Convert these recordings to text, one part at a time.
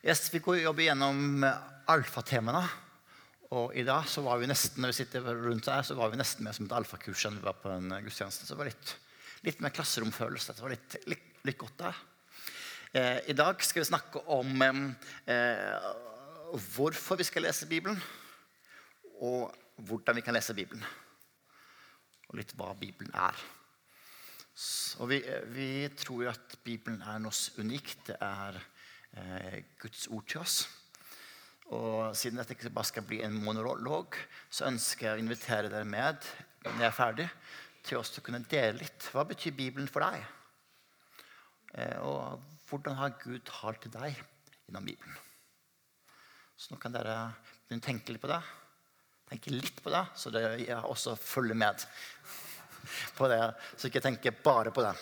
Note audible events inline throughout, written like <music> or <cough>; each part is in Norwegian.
Yes, vi går jobber gjennom alfatemaene. Og i dag så var vi nesten når vi sitter rundt her, så var vi nesten med som et alfakurs enn vi var på en gudstjeneste. Så det var litt, litt mer klasseromfølelse. Det var litt, litt, litt godt der. Eh, I dag skal vi snakke om eh, hvorfor vi skal lese Bibelen, og hvordan vi kan lese Bibelen. Og litt hva Bibelen er. Så vi, vi tror at Bibelen er noe unikt. Det er eh, Guds ord til oss. Og siden dette ikke bare skal bli en monolog, så ønsker jeg å invitere dere med når jeg er ferdig, til oss til å kunne dele litt. Hva betyr Bibelen for deg? Eh, og hvordan har Gud talt til deg gjennom Bibelen? Så nå kan dere begynne å tenke litt på det. Tenke litt på det, så dere også følger med på det. Så ikke tenker bare på det.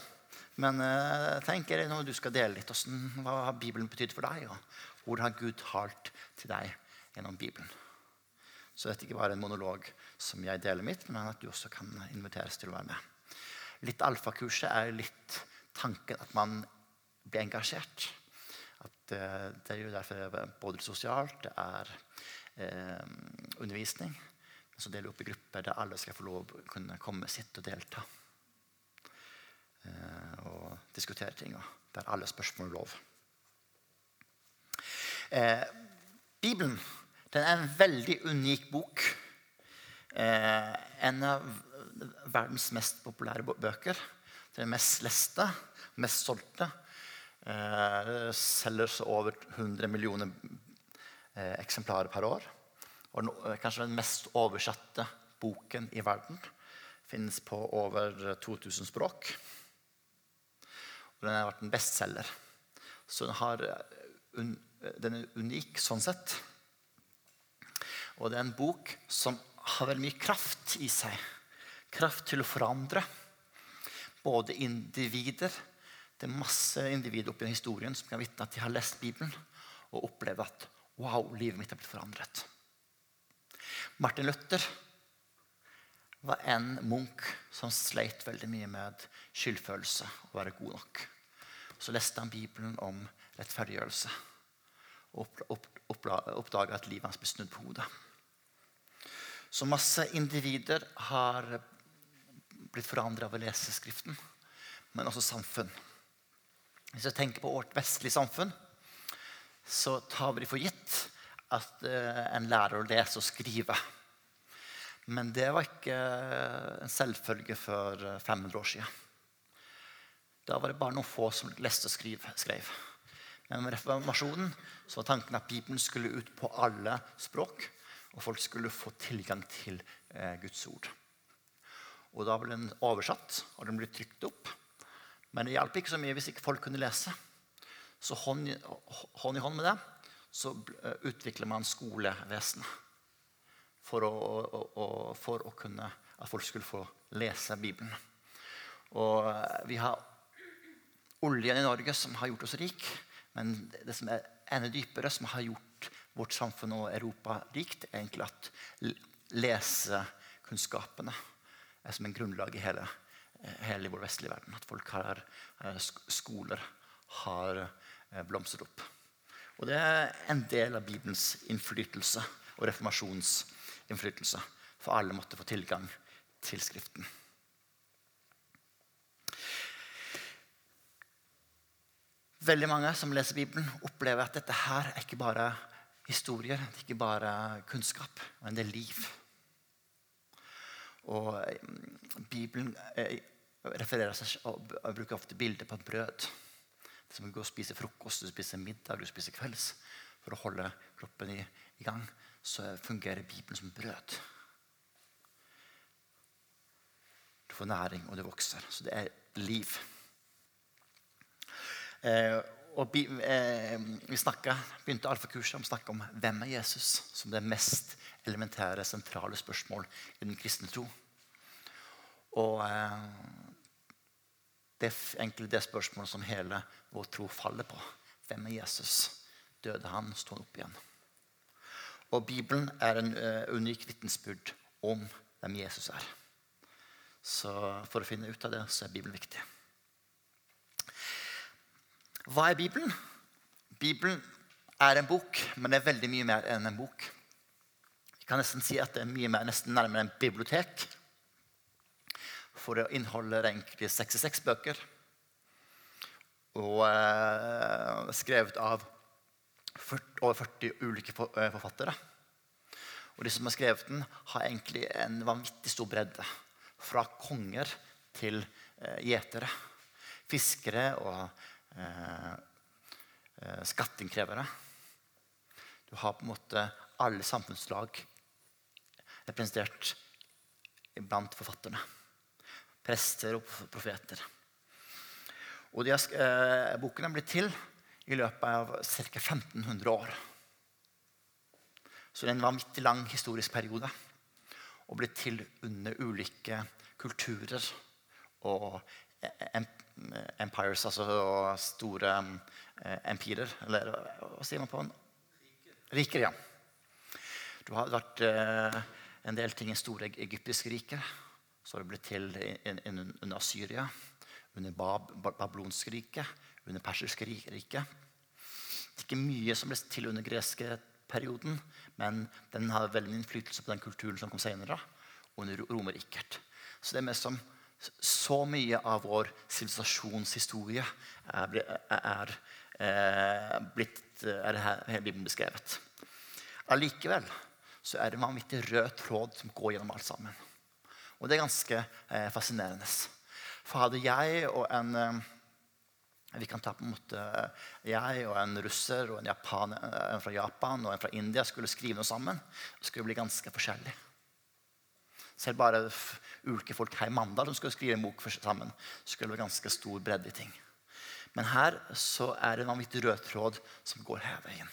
Men eh, tenk når du skal dele litt hvordan, hva har Bibelen betydd for deg. Og hvor har Gud talt til deg gjennom Bibelen. Så dette er ikke bare en monolog som jeg deler mitt, men at du også kan inviteres til å være med. Litt alfakurset er litt tanken at man blir engasjert. At uh, Det er jo derfor både sosialt, det er eh, undervisning. Så deler vi opp i grupper der alle skal få lov å kunne komme sitt og delta. Uh, og diskutere ting. Og der alle spørsmål er lov. Eh, Bibelen er en veldig unik bok. Eh, en av verdens mest populære bøker. Den mest leste, mest solgte. Eh, selger så over 100 millioner eh, eksemplarer per år. Og no, eh, kanskje den mest oversatte boken i verden. Finnes på over 2000 språk. Den har vært en bestselger. Så den har eh, den er unik sånn sett. Og det er en bok som har veldig mye kraft i seg. Kraft til å forandre. Både individer Det er masse individer oppi historien som kan vitne at de har lest Bibelen og opplevd at wow, livet mitt har blitt forandret. Martin Luther var en munk som sleit veldig mye med skyldfølelse. Å være god nok. Så leste han Bibelen om rettferdiggjørelse og oppdaga at livet hans ble snudd på hodet. Så masse individer har blitt forandra av å lese Skriften, men også samfunn. Hvis jeg tenker på vårt vestlige samfunn, så tar vi for gitt at uh, en lærer å lese og skrive. Men det var ikke en selvfølge for 500 år siden. Da var det bare noen få som leste og skrev. Men med reformasjonen så var tanken at Bibelen skulle ut på alle språk. Og folk skulle få tilgang til eh, Guds ord. Og Da ble den oversatt, og den ble trykt opp. Men det hjalp ikke så mye hvis ikke folk kunne lese. Så hånd, hånd i hånd med det så eh, utvikler man skolevesenet. For, å, å, for å kunne, at folk skulle få lese Bibelen. Og eh, vi har oljen i Norge som har gjort oss rik. Men det som er enda dypere, som har gjort vårt samfunn og Europa rikt, er egentlig at lesekunnskapene er som en grunnlag i hele, hele vår vestlige verden. At folk har eh, skoler har eh, blomstret opp. Og det er en del av Bibelens innflytelse og reformasjons innflytelse. For alle måtte få tilgang til Skriften. Veldig mange som leser Bibelen, opplever at dette her er ikke bare historier, det er ikke bare kunnskap, men det er liv. Og mm, Bibelen eh, refererer seg og bruker ofte bilder på brød. Det Som å gå og spise frokost, du spiser middag, du spiser kvelds. For å holde kroppen i, i gang så fungerer Bibelen som brød. Du får næring, og det vokser. Så det er liv. Eh, og vi, eh, vi snakket, begynte alfakurset å snakke om hvem er Jesus som det mest elementære, sentrale spørsmål i den kristne tro. Og eh, det er egentlig det spørsmålet som hele vår tro faller på. Hvem er Jesus? Døde han, sto han opp igjen? Og Bibelen er en uh, unik vitnesbyrd om hvem Jesus er. Så for å finne ut av det, så er Bibelen viktig. Hva er Bibelen? Bibelen er en bok, men det er veldig mye mer enn en bok. Vi kan nesten si at det er mye mer, nesten nærmere en bibliotek. For det inneholder egentlig 66 bøker. Og eh, skrevet av 40, over 40 ulike eh, forfattere. Og de som har skrevet den, har egentlig en vanvittig stor bredde. Fra konger til eh, gjetere. Fiskere og eh, eh, skatteinnkrevere. Du har på en måte alle samfunnslag representert blant forfatterne. Prester og profeter. Og de har, eh, Boken er blitt til i løpet av ca. 1500 år. Så det er en vanvittig lang historisk periode. Og blitt til under ulike kulturer og empires, altså store eh, empirer. Eller hva sier man på den? Riker, ja. Du har vært eh, en del ting i store egyptiske riker. Så har det blitt til under Syria, under Bab babylonske riket, under persiske riket. Det er ikke mye som ble til under greske perioden, men den har veldig innflytelse på den kulturen som kom senere, under Romerriket. Så det er mest som så mye av vår sivilisasjonshistorie er, er, er, blitt er her Bibelen beskrevet. Allikevel så er det en vanvittig rød tråd som går gjennom alt sammen. Og det er ganske eh, fascinerende. For hadde jeg og en eh, vi kan ta på en måte Jeg og en russer og en, Japan, en fra Japan og en fra India skulle skrive noe sammen. Det skulle bli ganske forskjellig. Selv bare ulike folk her i Mandal som skulle skrive en bok sammen, skulle være ganske stor bredde i ting. Men her så er det en vanvittig rød tråd som går hele veien.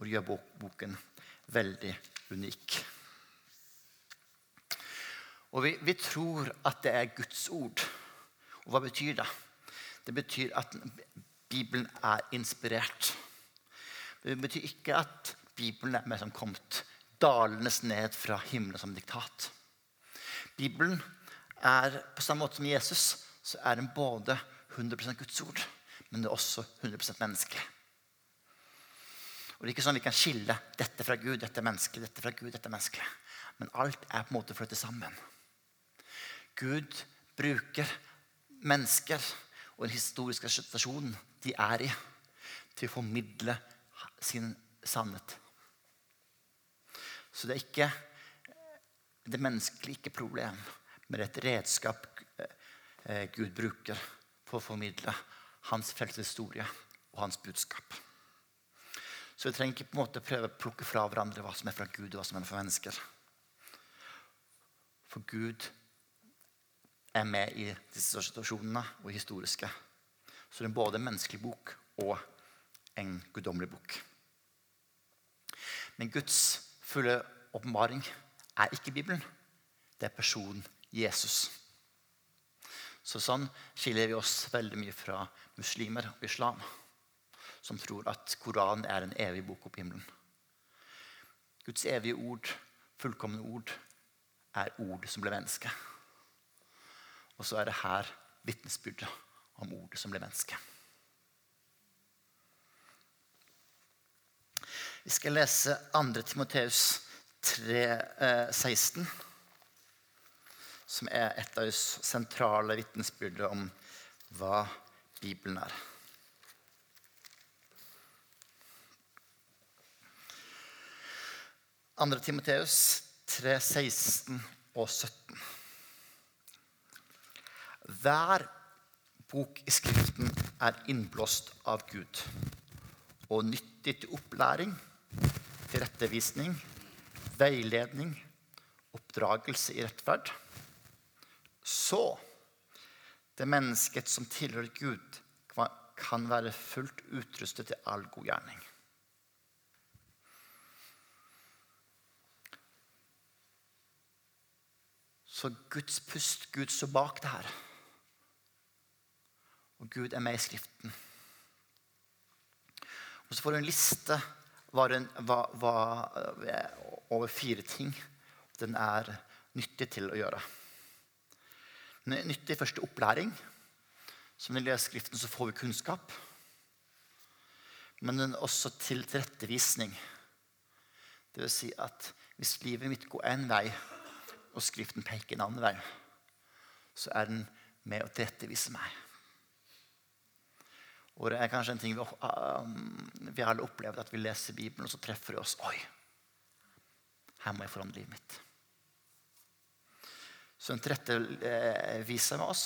Og gjør boken veldig unik. Og vi, vi tror at det er Guds ord. Og hva betyr det? Det betyr at Bibelen er inspirert. Det betyr ikke at Bibelen er mer som kommet dalende ned fra himmelen som diktat. Bibelen er på samme måte som Jesus så er den både 100 Guds ord, men det er også 100 menneskelig. Og Det er ikke sånn vi kan skille dette fra Gud, dette er menneskelig, dette fra Gud, dette er menneskelig. Men alt er på en måte flyttet sammen. Gud bruker mennesker og den historiske situasjonen de er i, til å formidle sin sannhet. Så det er ikke det menneskelige ikke problem, men et redskap eh, Gud bruker for å formidle hans frelseshistorie og hans budskap. Så vi trenger ikke på en måte prøve å plukke fra hverandre hva som er fra Gud, og hva som er fra mennesker. For Gud er med i disse situasjonene og historiske. Så det er både en menneskelig bok og en guddommelig bok. Men Guds fulle åpenbaring er ikke Bibelen. Det er personen Jesus. Så Sånn skiller vi oss veldig mye fra muslimer og islam, som tror at Koranen er en evig bok opp himmelen. Guds evige ord, fullkomne ord, er ord som ble menneske. Og så er det her vitnesbyrdet om ordet som ble menneske. Vi skal lese 2. Timoteus 3, eh, 16, som er et av de sentrale vitnesbyrdet om hva Bibelen er. Andre Timoteus 3, 16 og 17. Hver bok i Skriften er innblåst av Gud og nyttig til opplæring, tilrettevisning, veiledning, oppdragelse i rettferd. Så det mennesket som tilhører Gud, kan være fullt utrustet til all god gjerning. Så Guds pust, Gud står bak det her. Og Gud er med i Skriften. Og så får du en liste var en, var, var, over fire ting den er nyttig til å gjøre. Den er nyttig først til opplæring. Som vi leser Skriften, så får vi kunnskap. men den er også til tilrettevisning. Det vil si at hvis livet mitt går én vei, og Skriften peker en annen vei, så er den med å tilrettevise meg. Og det er kanskje en ting vi, uh, vi alle opplever, at vi leser Bibelen, og så treffer det oss. Oi, her må jeg forandre livet mitt. Så den trette viser med oss.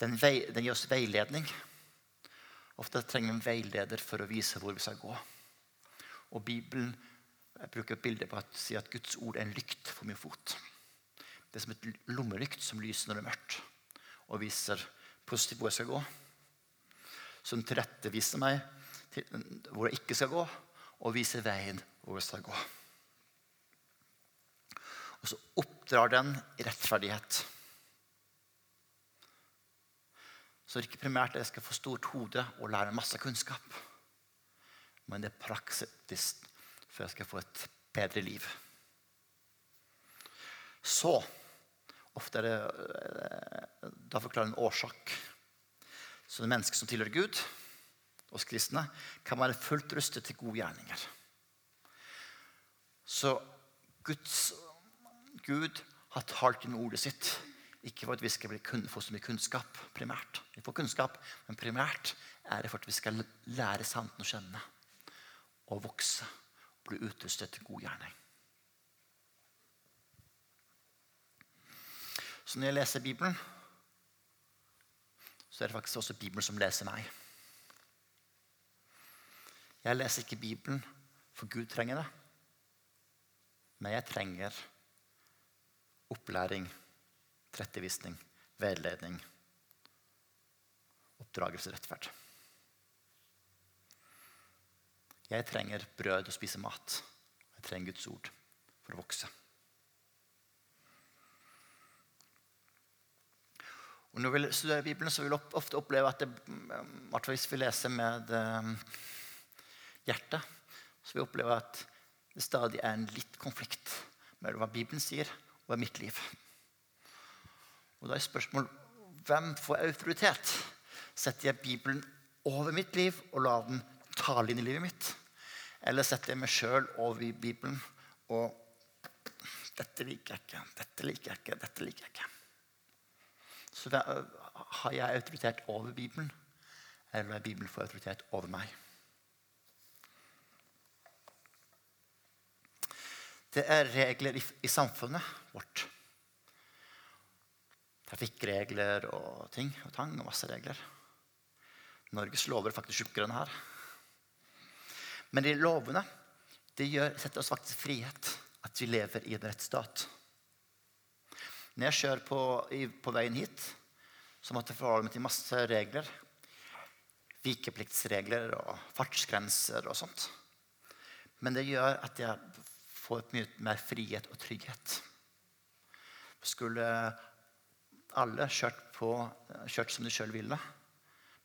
Den, vei, den, gir oss veiledning. Ofte trenger vi en veileder for å vise hvor vi skal gå. Og Bibelen jeg bruker et bilde på at, si at Guds ord er en lykt for min fot. Det er som et lommelykt som lyser når det er mørkt, og viser positivt hvor jeg skal gå. Som tilretteviser meg til hvor jeg ikke skal gå, og viser veien hvor jeg skal gå. Og så oppdrar den rettferdighet. Så det er ikke primært at jeg skal få stort hode og lære masse kunnskap. Men det er praktisk for jeg skal få et bedre liv. Så Ofte er det eh, Da forklarer en årsak. Så det mennesket som tilhører Gud, oss kristne, kan være fullt rustet til gode gjerninger. Så Guds, Gud har talt inn ordet sitt. Ikke for at vi skal få så mye kunnskap primært. Vi får kunnskap, Men primært er det for at vi skal lære sannheten å kjenne. Og vokse bli utrustet til god gjerning. Så når jeg leser Bibelen, så er det faktisk også Bibelen som leser meg. Jeg leser ikke Bibelen for Gud trenger det. Men jeg trenger opplæring, trettevisning, veiledning, oppdragelse, rettferd. Jeg trenger brød og spise mat. Jeg trenger Guds ord for å vokse. Og når vi studerer Bibelen, så vil vi ofte oppleve at det, hvis vi leser med um, hjertet, så vil vi oppleve at det stadig er en litt konflikt mellom hva Bibelen sier, og hva mitt liv. Og da er spørsmålet hvem får autoritet? Setter jeg Bibelen over mitt liv og lar den tale inn i livet mitt? Eller setter jeg meg sjøl over i Bibelen og Dette liker jeg ikke, dette liker jeg ikke, dette liker jeg ikke. Så da, har jeg autoritet over Bibelen, eller er Bibelen for autoritet over meg? Det er regler i, i samfunnet vårt. Trafikkregler og ting og tang og masse regler. Norges lover er faktisk tjukkere enn her. Men de lovene det gjør, setter oss faktisk frihet. At vi lever i en rettsstat. Når jeg kjører på, på veien hit, så måtte jeg forholde meg til masse regler. Vikepliktsregler og fartsgrenser og sånt. Men det gjør at jeg får mye mer frihet og trygghet. Skulle alle kjørt, på, kjørt som de sjøl ville,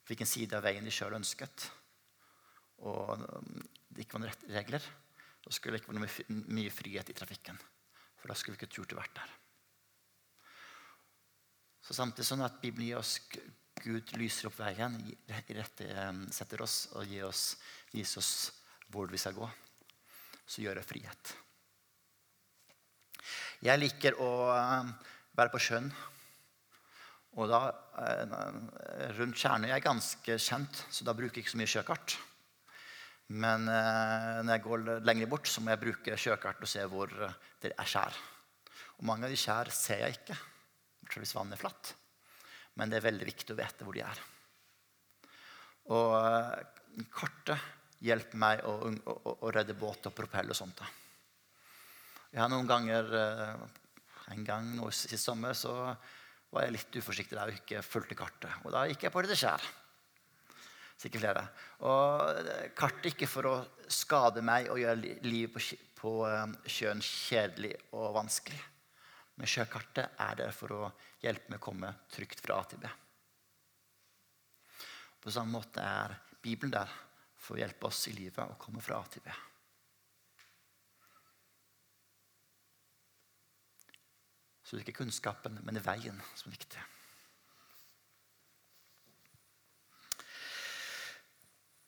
hvilken side av veien de sjøl ønsket, og det ikke var noen regler, så skulle det ikke være mye frihet i trafikken. For da skulle vi ikke turt å vært der. Så samtidig sånn at Bibelen gir oss Gud lyser opp veien, setter oss og gir oss, viser oss hvor vi skal gå, så gjør det frihet. Jeg liker å eh, være på sjøen. Og da, eh, rundt Tjernøy er ganske kjent, så da bruker jeg ikke så mye sjøkart. Men eh, når jeg går lenger bort, så må jeg bruke sjøkart og se hvor eh, det er skjær. Og mange av de skjær ser jeg ikke hvis vannet er flatt. Men det er veldig viktig å vite hvor de er. Og eh, kartet hjelper meg å, å, å redde båt og propell og sånt. Jeg har noen ganger eh, En gang nå sist sommer så var jeg litt uforsiktig der og ikke fulgte kartet. Og da gikk jeg på det skjær. Sikkert flere. Og kartet ikke for å skade meg og gjøre livet på, sjøen kjedelig og vanskelig. Men sjøkartet er der for å hjelpe meg å komme trygt fra A til B. På samme måte er Bibelen der for å hjelpe oss i livet å komme fra A til B. Så det er ikke kunnskapen, men det er veien som er viktig.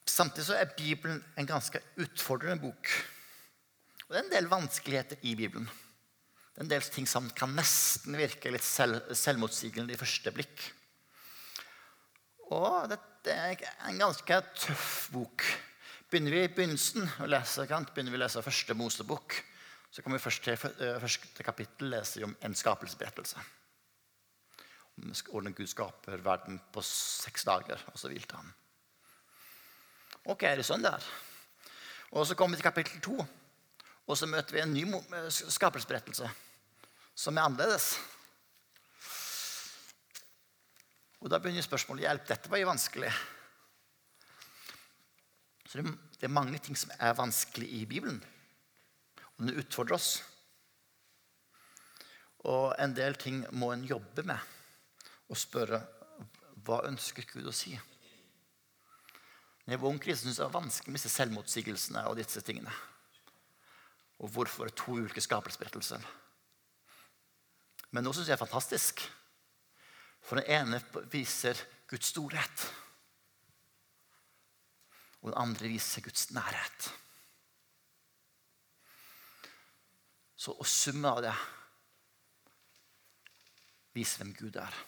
Samtidig så er Bibelen en ganske utfordrende bok. Og det er en del vanskeligheter i Bibelen. Det er en del ting som kan nesten virke litt selv, selvmotsigende i første blikk. Og dette er en ganske tøff bok. Begynner vi i begynnelsen å lese, begynner vi å lese første Mosebok, så kommer vi først til eh, første kapittel leser om en skapelsesberettelse. Hvordan Gud skaper verden på seks dager, og så hvilte han. Ok, er det sånn det er? Og så kommer vi til kapittel to, og så møter vi en ny eh, skapelsesberettelse som er annerledes. Og da begynner spørsmålet hjelp. Dette var jo vanskelig. Så det, er mange ting som er vanskelig i Bibelen. Og den utfordrer oss. Og en del ting må en jobbe med og spørre hva ønsker Gud å si. Når jeg var ung kristen, syntes det var vanskelig med disse selvmotsigelsene og disse tingene. Og hvorfor to ulike skapelsesberettelser. Men nå syns jeg det er fantastisk. For den ene viser Guds storhet. Og den andre viser Guds nærhet. Så å summe av det viser hvem Gud er.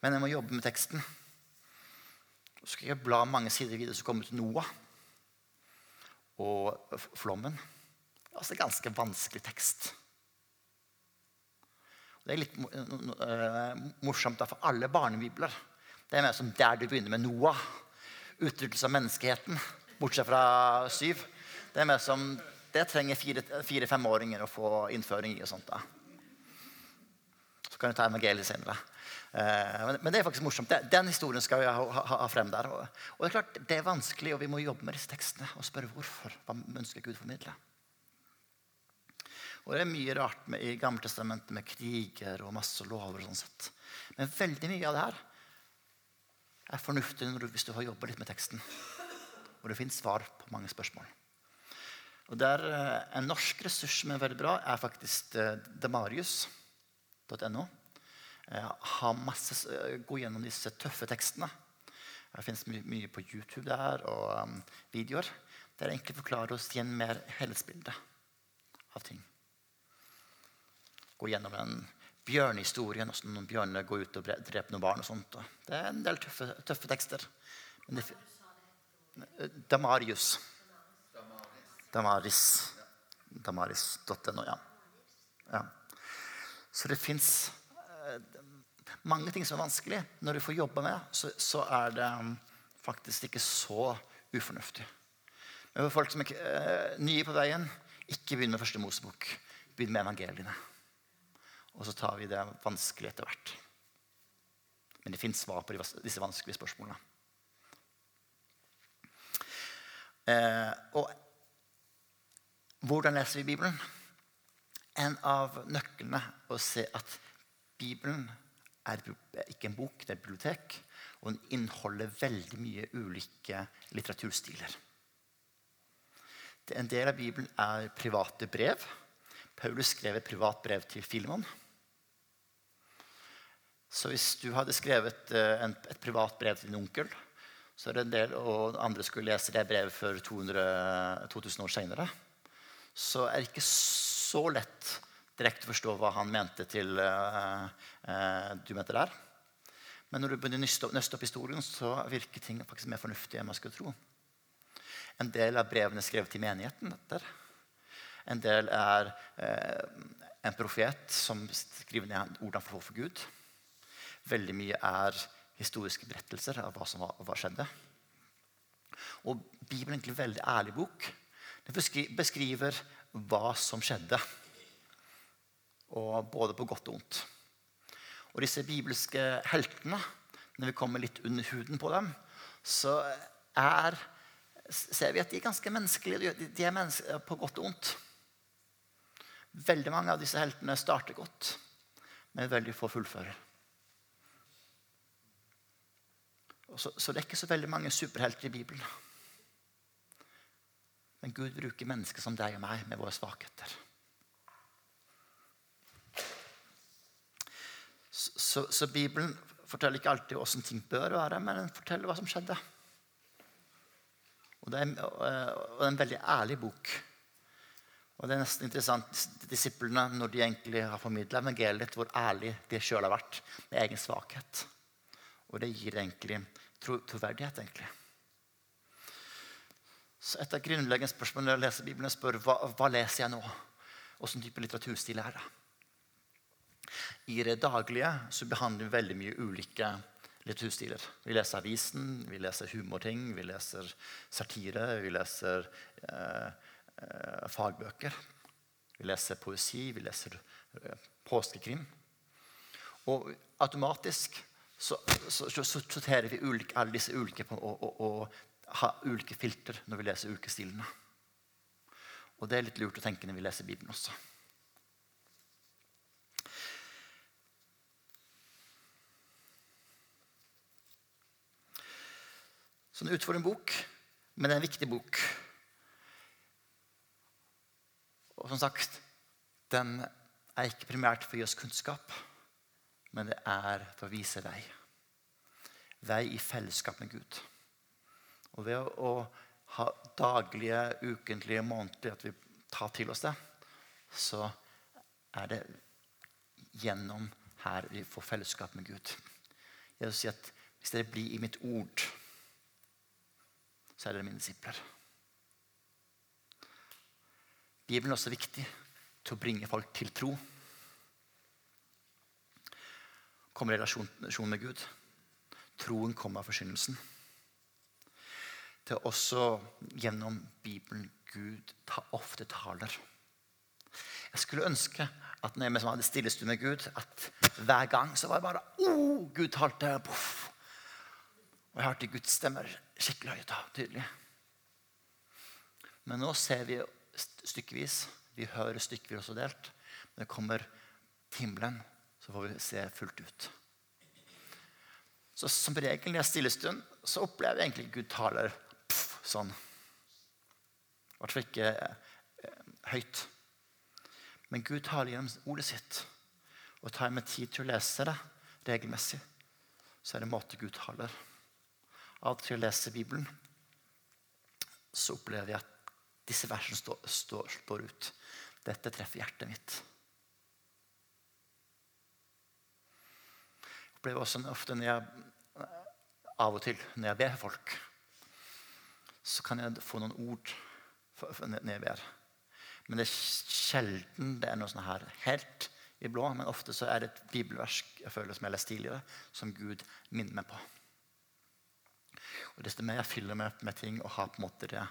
Men jeg må jobbe med teksten. Så skal jeg bla mange sider videre, så kommer til Noah og flommen. Det er Altså ganske vanskelig tekst. Det er litt uh, morsomt for alle barnebibler. Det er mer som der du begynner med Noah. Utryddelse av menneskeheten, bortsett fra syv. Det er mer som det trenger fire-femåringer å få innføring i. og sånt da. Så kan du ta evangeliet senere. Uh, men, det er faktisk morsomt. Den historien skal vi ha, frem der. Og, det er klart, det er vanskelig, og vi må jobbe med disse tekstene og spørre hvorfor. Hva ønsker Gud formidle? Og det er mye rart med, i Gammeltestamentet med kriger og masse lover. og sånn sett. Men veldig mye av det her er fornuftig du, hvis du har jobba litt med teksten. Og det fins svar på mange spørsmål. Og der, eh, En norsk ressurs som er veldig bra, er faktisk eh, demarius.no. Har masse, Gå gjennom disse tøffe tekstene. Det fins mye, mye, på YouTube der og um, videoer. Der egentlig forklarer oss igjen mer helhetsbilde av ting gå gjennom den bjørnehistorien, Hvordan noen bjørner går ut og dreper noen barn. og sånt. Det er en del tøffe, tøffe tekster. Det, Damarius. Damaris. Damaris.no, ja. ja. Så det fins eh, mange ting som er vanskelig. Når du får jobbe med så, så er det um, faktisk ikke så ufornuftig. Men for folk som er uh, nye på veien, ikke begynn med første Mosebok. Begynn med evangeliene. Og så tar vi det vanskelig etter hvert. Men det fins svar på disse vanskelige spørsmålene. Eh, og hvordan leser vi Bibelen? En av nøklene å se at Bibelen er ikke en bok, det er et bibliotek. Og den inneholder veldig mye ulike litteraturstiler. En del av Bibelen er private brev. Paulus skrev et privat brev til Filemon. Så hvis du hadde skrevet eh, et privat brev til din onkel, så er det en del, og andre skulle lese det brevet før 200, 2000 år senere, så er det ikke så lett direkte forstå hva han mente til uh, uh, du mente der. Men når du begynner å nøste opp historien, så virker ting faktisk mer fornuftig enn man skulle tro. En del av brevene skrevet til menigheten. Etter. En del er uh, en profet som skriver ned ordene for, for Gud. Veldig mye er historiske berettelser av hva som var, hva skjedde. Og Bibelen er egentlig en veldig ærlig bok. Den beskriver hva som skjedde. Og både på godt og vondt. Og disse bibelske heltene, når vi kommer litt under huden på dem, så er, ser vi at de er ganske menneskelige. De er menneske, på godt og vondt. Veldig mange av disse heltene starter godt, men veldig få fullfører. Så, så, det er ikke så veldig mange superhelter i Bibelen. Men Gud bruker mennesker som deg og meg med våre svakheter. Så, så, Bibelen forteller ikke alltid hvordan ting bør være, men den forteller hva som skjedde. Og det er, og det er en veldig ærlig bok. Og det er nesten interessant disiplene når de egentlig har formidla evangeliet, hvor ærlig de sjøl har vært med egen svakhet. Og det gir egentlig tro, troverdighet. egentlig. Så Et av grunnleggende spørsmålene når jeg leser Bibelen, er spør hva, hva leser jeg nå? Hvilken type litteraturstil er det? I det daglige så behandler vi veldig mye ulike litteraturstiler. Vi leser avisen, vi leser humorting, vi leser satire, vi leser eh, eh, fagbøker. Vi leser poesi, vi leser eh, påskekrim. Og automatisk så, så, så, sorterer vi ulike, alle disse ulike på, og, og, og har ulike filter når vi leser ulike stilene. Og det er litt lurt å tenke når vi leser Bibelen også. Så det er en bok, men det er en viktig bok. Og som sagt, den er ikke primært for å gi oss kunnskap, men det er for å vise vei. Vei i fellesskap med Gud. Og ved å ha daglige, ukentlige, månedlige at vi tar til oss det, så er det gjennom her vi får fellesskap med Gud. Jeg vil si at Hvis dere blir i mitt ord så er dere mine disipler. Bibelen er også viktig til å bringe folk til tro. Komme i relasjon med Gud. Troen kommer av forkynnelsen. Det er også gjennom Bibelen Gud ofte taler. Jeg skulle ønske at når jeg hadde stillestund med Gud, at hver gang så var det bare oh, Gud talte. Puff. Og jeg hørte Guds stemmer skikkelig høyt og tydelig. Men nå ser vi stykkevis. Vi hører stykkevis også delt. Men det kommer til himmelen, så får vi se fullt ut. Så Som regel når jeg er stillestund, så opplever jeg egentlig Gud taler pff, sånn. I hvert fall ikke eh, høyt. Men Gud taler gjennom ordet sitt. Og tar jeg meg tid til å lese det regelmessig, så er det måte Gud taler av til å lese Bibelen, så opplever jeg at disse versene står, står, står ut. Dette treffer hjertet mitt. Jeg opplever også ofte når jeg, av og til når jeg ber for folk, så kan jeg få noen ord når jeg ber. Men det er sjelden det er noe sånn her helt i blå. Men ofte så er det et bibelversk jeg føler som jeg har lest tidligere, som Gud minner meg på. Og Desto mer jeg fyller meg med ting og har på en måte det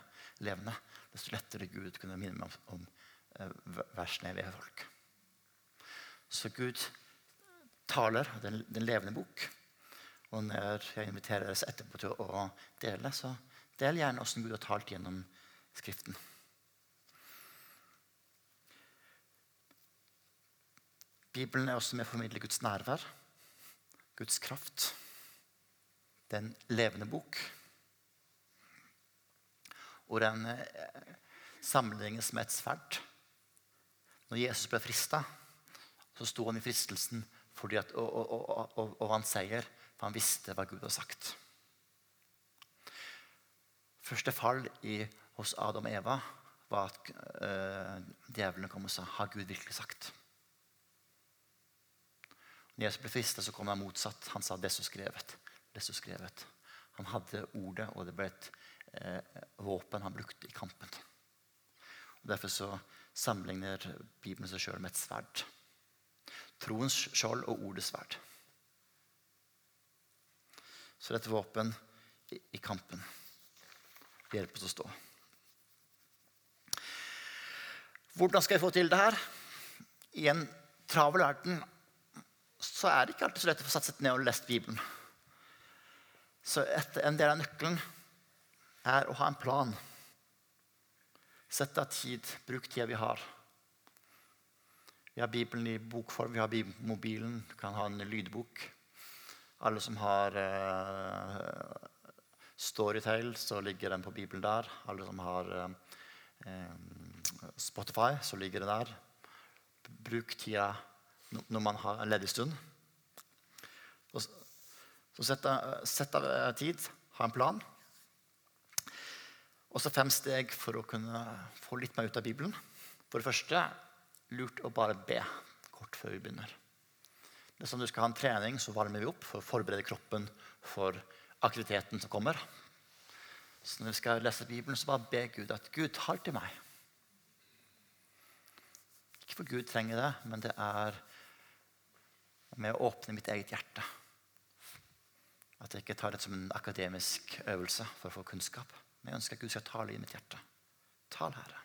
levende, desto lettere Gud kunne minne meg om, om eh, versene ved folk. Så Gud taler, den, den levende bok. Og når jeg inviterer dere etterpå til å dele, så del gjerne åssen Gud har talt gjennom Skriften. Bibelen er også med å formidle Guds nærvær, Guds kraft den levende bok. Og den eh, sammenlignes med et sverd. Når Jesus ble frista, så sto han i fristelsen at, og, og, og, og vant seier, for han visste hva Gud hadde sagt. Første fall i, hos Adam og Eva var at øh, djevlene kom og sa har Gud virkelig sagt. Når Jesus ble frista, kom han motsatt. Han sa det som skrevet så skrevet. Han hadde ordet, og det ble et eh, våpen han brukte i kampen. Og derfor så sammenligner Bibelen seg sjøl med et sverd. Troens skjold og ordets sverd. Så det er et våpen i, i kampen. Det hjelper oss å stå. Hvordan skal jeg få til det her? I en travel verden så er det ikke alltid så lett å få satt seg ned og lest Bibelen. Så en del av nøkkelen er å ha en plan. Sett av tid. Bruk tida vi har. Vi har Bibelen i bokform, vi har mobilen, du kan ha en lydbok. Alle som har uh, Storytale, så ligger den på Bibelen der. Alle som har uh, Spotify, så ligger det der. Bruk tida når man har en ledig stund. Så sett av, tid, ha en plan. Og så fem steg for å kunne få litt mer ut av Bibelen. For det første lurt å bare be kort før vi begynner. Det er som du skal ha en trening, så varmer vi opp for å forberede kroppen for aktiviteten som kommer. Så når vi skal lese Bibelen, så bare be Gud at Gud tar til meg. Ikke for Gud trenger det, men det er med å åpne mitt eget hjerte. At jeg ikke tar det som en akademisk øvelse for å få kunnskap. Men jeg ønsker at Gud skal tale i mitt hjerte. Tal, Herre.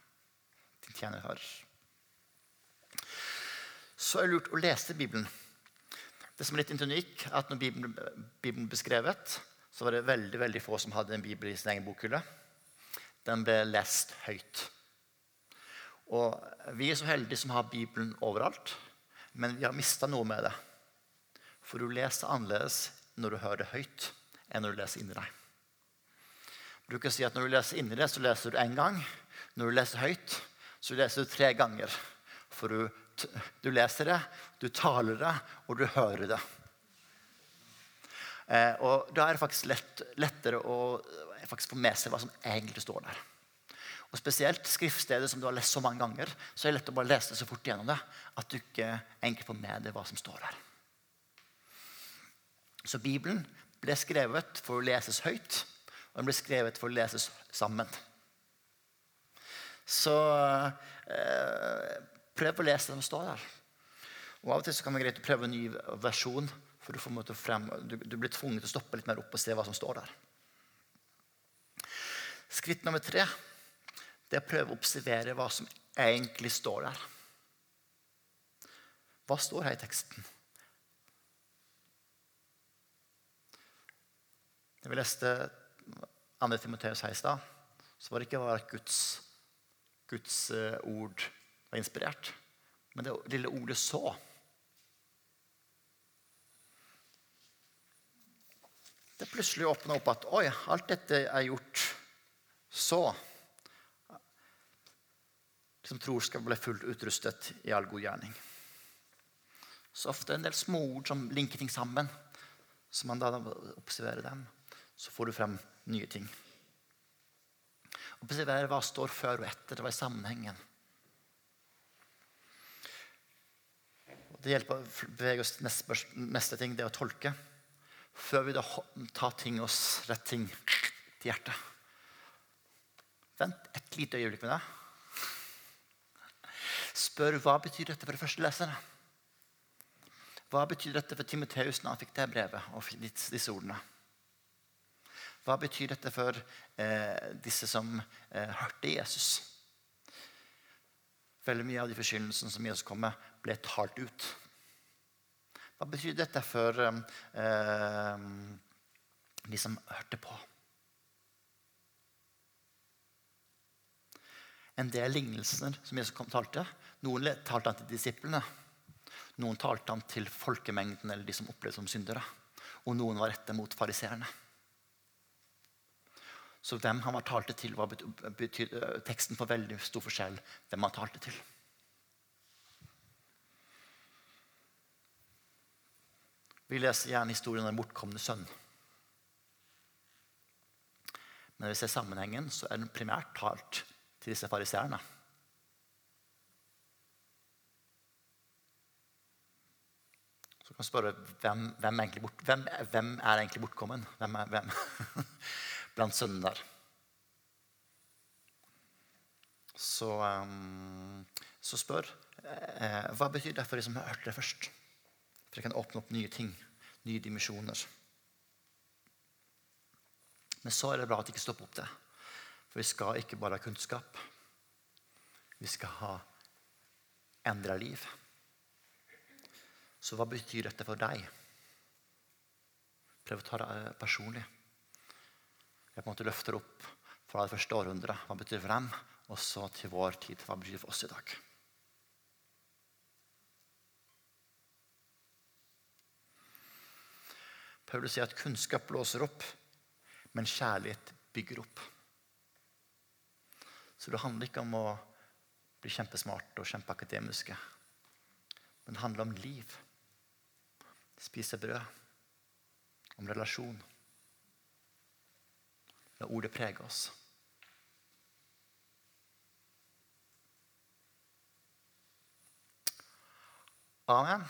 Din tjener hører. Så er det lurt å lese Bibelen. Det som er litt unik, er at når Bibelen, ble skrevet, så var det veldig veldig få som hadde en bibel i sin egen bokhylle. Den ble lest høyt. Og Vi er så heldige som har Bibelen overalt, men vi har mista noe med det. For du leser annerledes når du hører det høyt, enn når du leser inni deg. Du kan si at Når du leser inni deg, så leser du én gang. Når du leser høyt, så leser du tre ganger. For du, du leser det, du taler det, og du hører det. Eh, og Da er det faktisk lett, lettere å eh, få med seg hva som egentlig står der. Og Spesielt skriftstedet som du har lest så mange ganger, så er det lett å bare lese det så fort gjennom det at du ikke egentlig får med deg hva som står der. Så Bibelen ble skrevet for å leses høyt, og den ble skrevet for å leses sammen. Så eh, prøv å lese det som står der. Og Av og til kan det være greit å prøve en ny versjon for du, frem, du, du, blir tvunget til å stoppe litt mer opp og se hva som står der. Skritt nummer tre det er å prøve å observere hva som egentlig står der. Hva står her i teksten? Når vi leste 2. Timoteus her i så var det ikke bare at Guds, Guds uh, ord var inspirert, men det lille ordet 'så' det plutselig åpna opp at oi, alt dette er gjort så De Som tror skal bli fullt utrustet i all god gjerning. Så ofte er det en del småord som linker ting sammen. Så man da observerer dem, så får du frem nye ting. Observer hva står før og etter. Det var i sammenhengen. Det hjelper å bevege oss neste, neste ting, det å tolke før vi da tar ting oss rett ting til hjertet. Vent et lite øyeblikk med det. Spør hva betyr dette for de første leserne. Hva betyr dette for Timoteus når han fikk det brevet og disse ordene? Hva betyr dette for eh, disse som eh, hørte Jesus? Veldig mye av de forkynnelsene som Jesus kom med, ble talt ut. Hva betyr dette for eh, de som hørte på? En del lignelser som Jesus kom, talte. Noen talte han til disiplene. Noen talte han til folkemengden eller de som opplevde som syndere. Og noen var rettet mot fariseerne. Så hvem han var talte til, var betyr, teksten for veldig stor forskjell hvem han talte til. Vi leser gjerne historien om den bortkomne sønn. Men når vi ser sammenhengen, så er den primært talt til disse fariseerne. Så kan man spørre hvem, hvem, bort, hvem, hvem, er egentlig bortkommen? Hvem er hvem <laughs> blant sønnene der? Så, um, så spør eh, hva betyr det for de som har hørt det først? For det kan åpne opp nye ting, nye dimensjoner. Men så er det bra at det ikke stopper opp det. For vi skal ikke bare ha kunnskap. Vi skal ha endra liv. Så hva betyr dette for deg? Prøv å ta det eh, personlig. Jeg på en måte løfter opp fra det første århundret. Hva betyr for dem? Og så til vår tid. Hva betyr det for oss i dag? Paulus sier at kunnskap blåser opp, men kjærlighet bygger opp. Så det handler ikke om å bli kjempesmart og kjempeakademiske. Men det handler om liv. Spise brød. Om relasjon når ordet preger oss. Amen.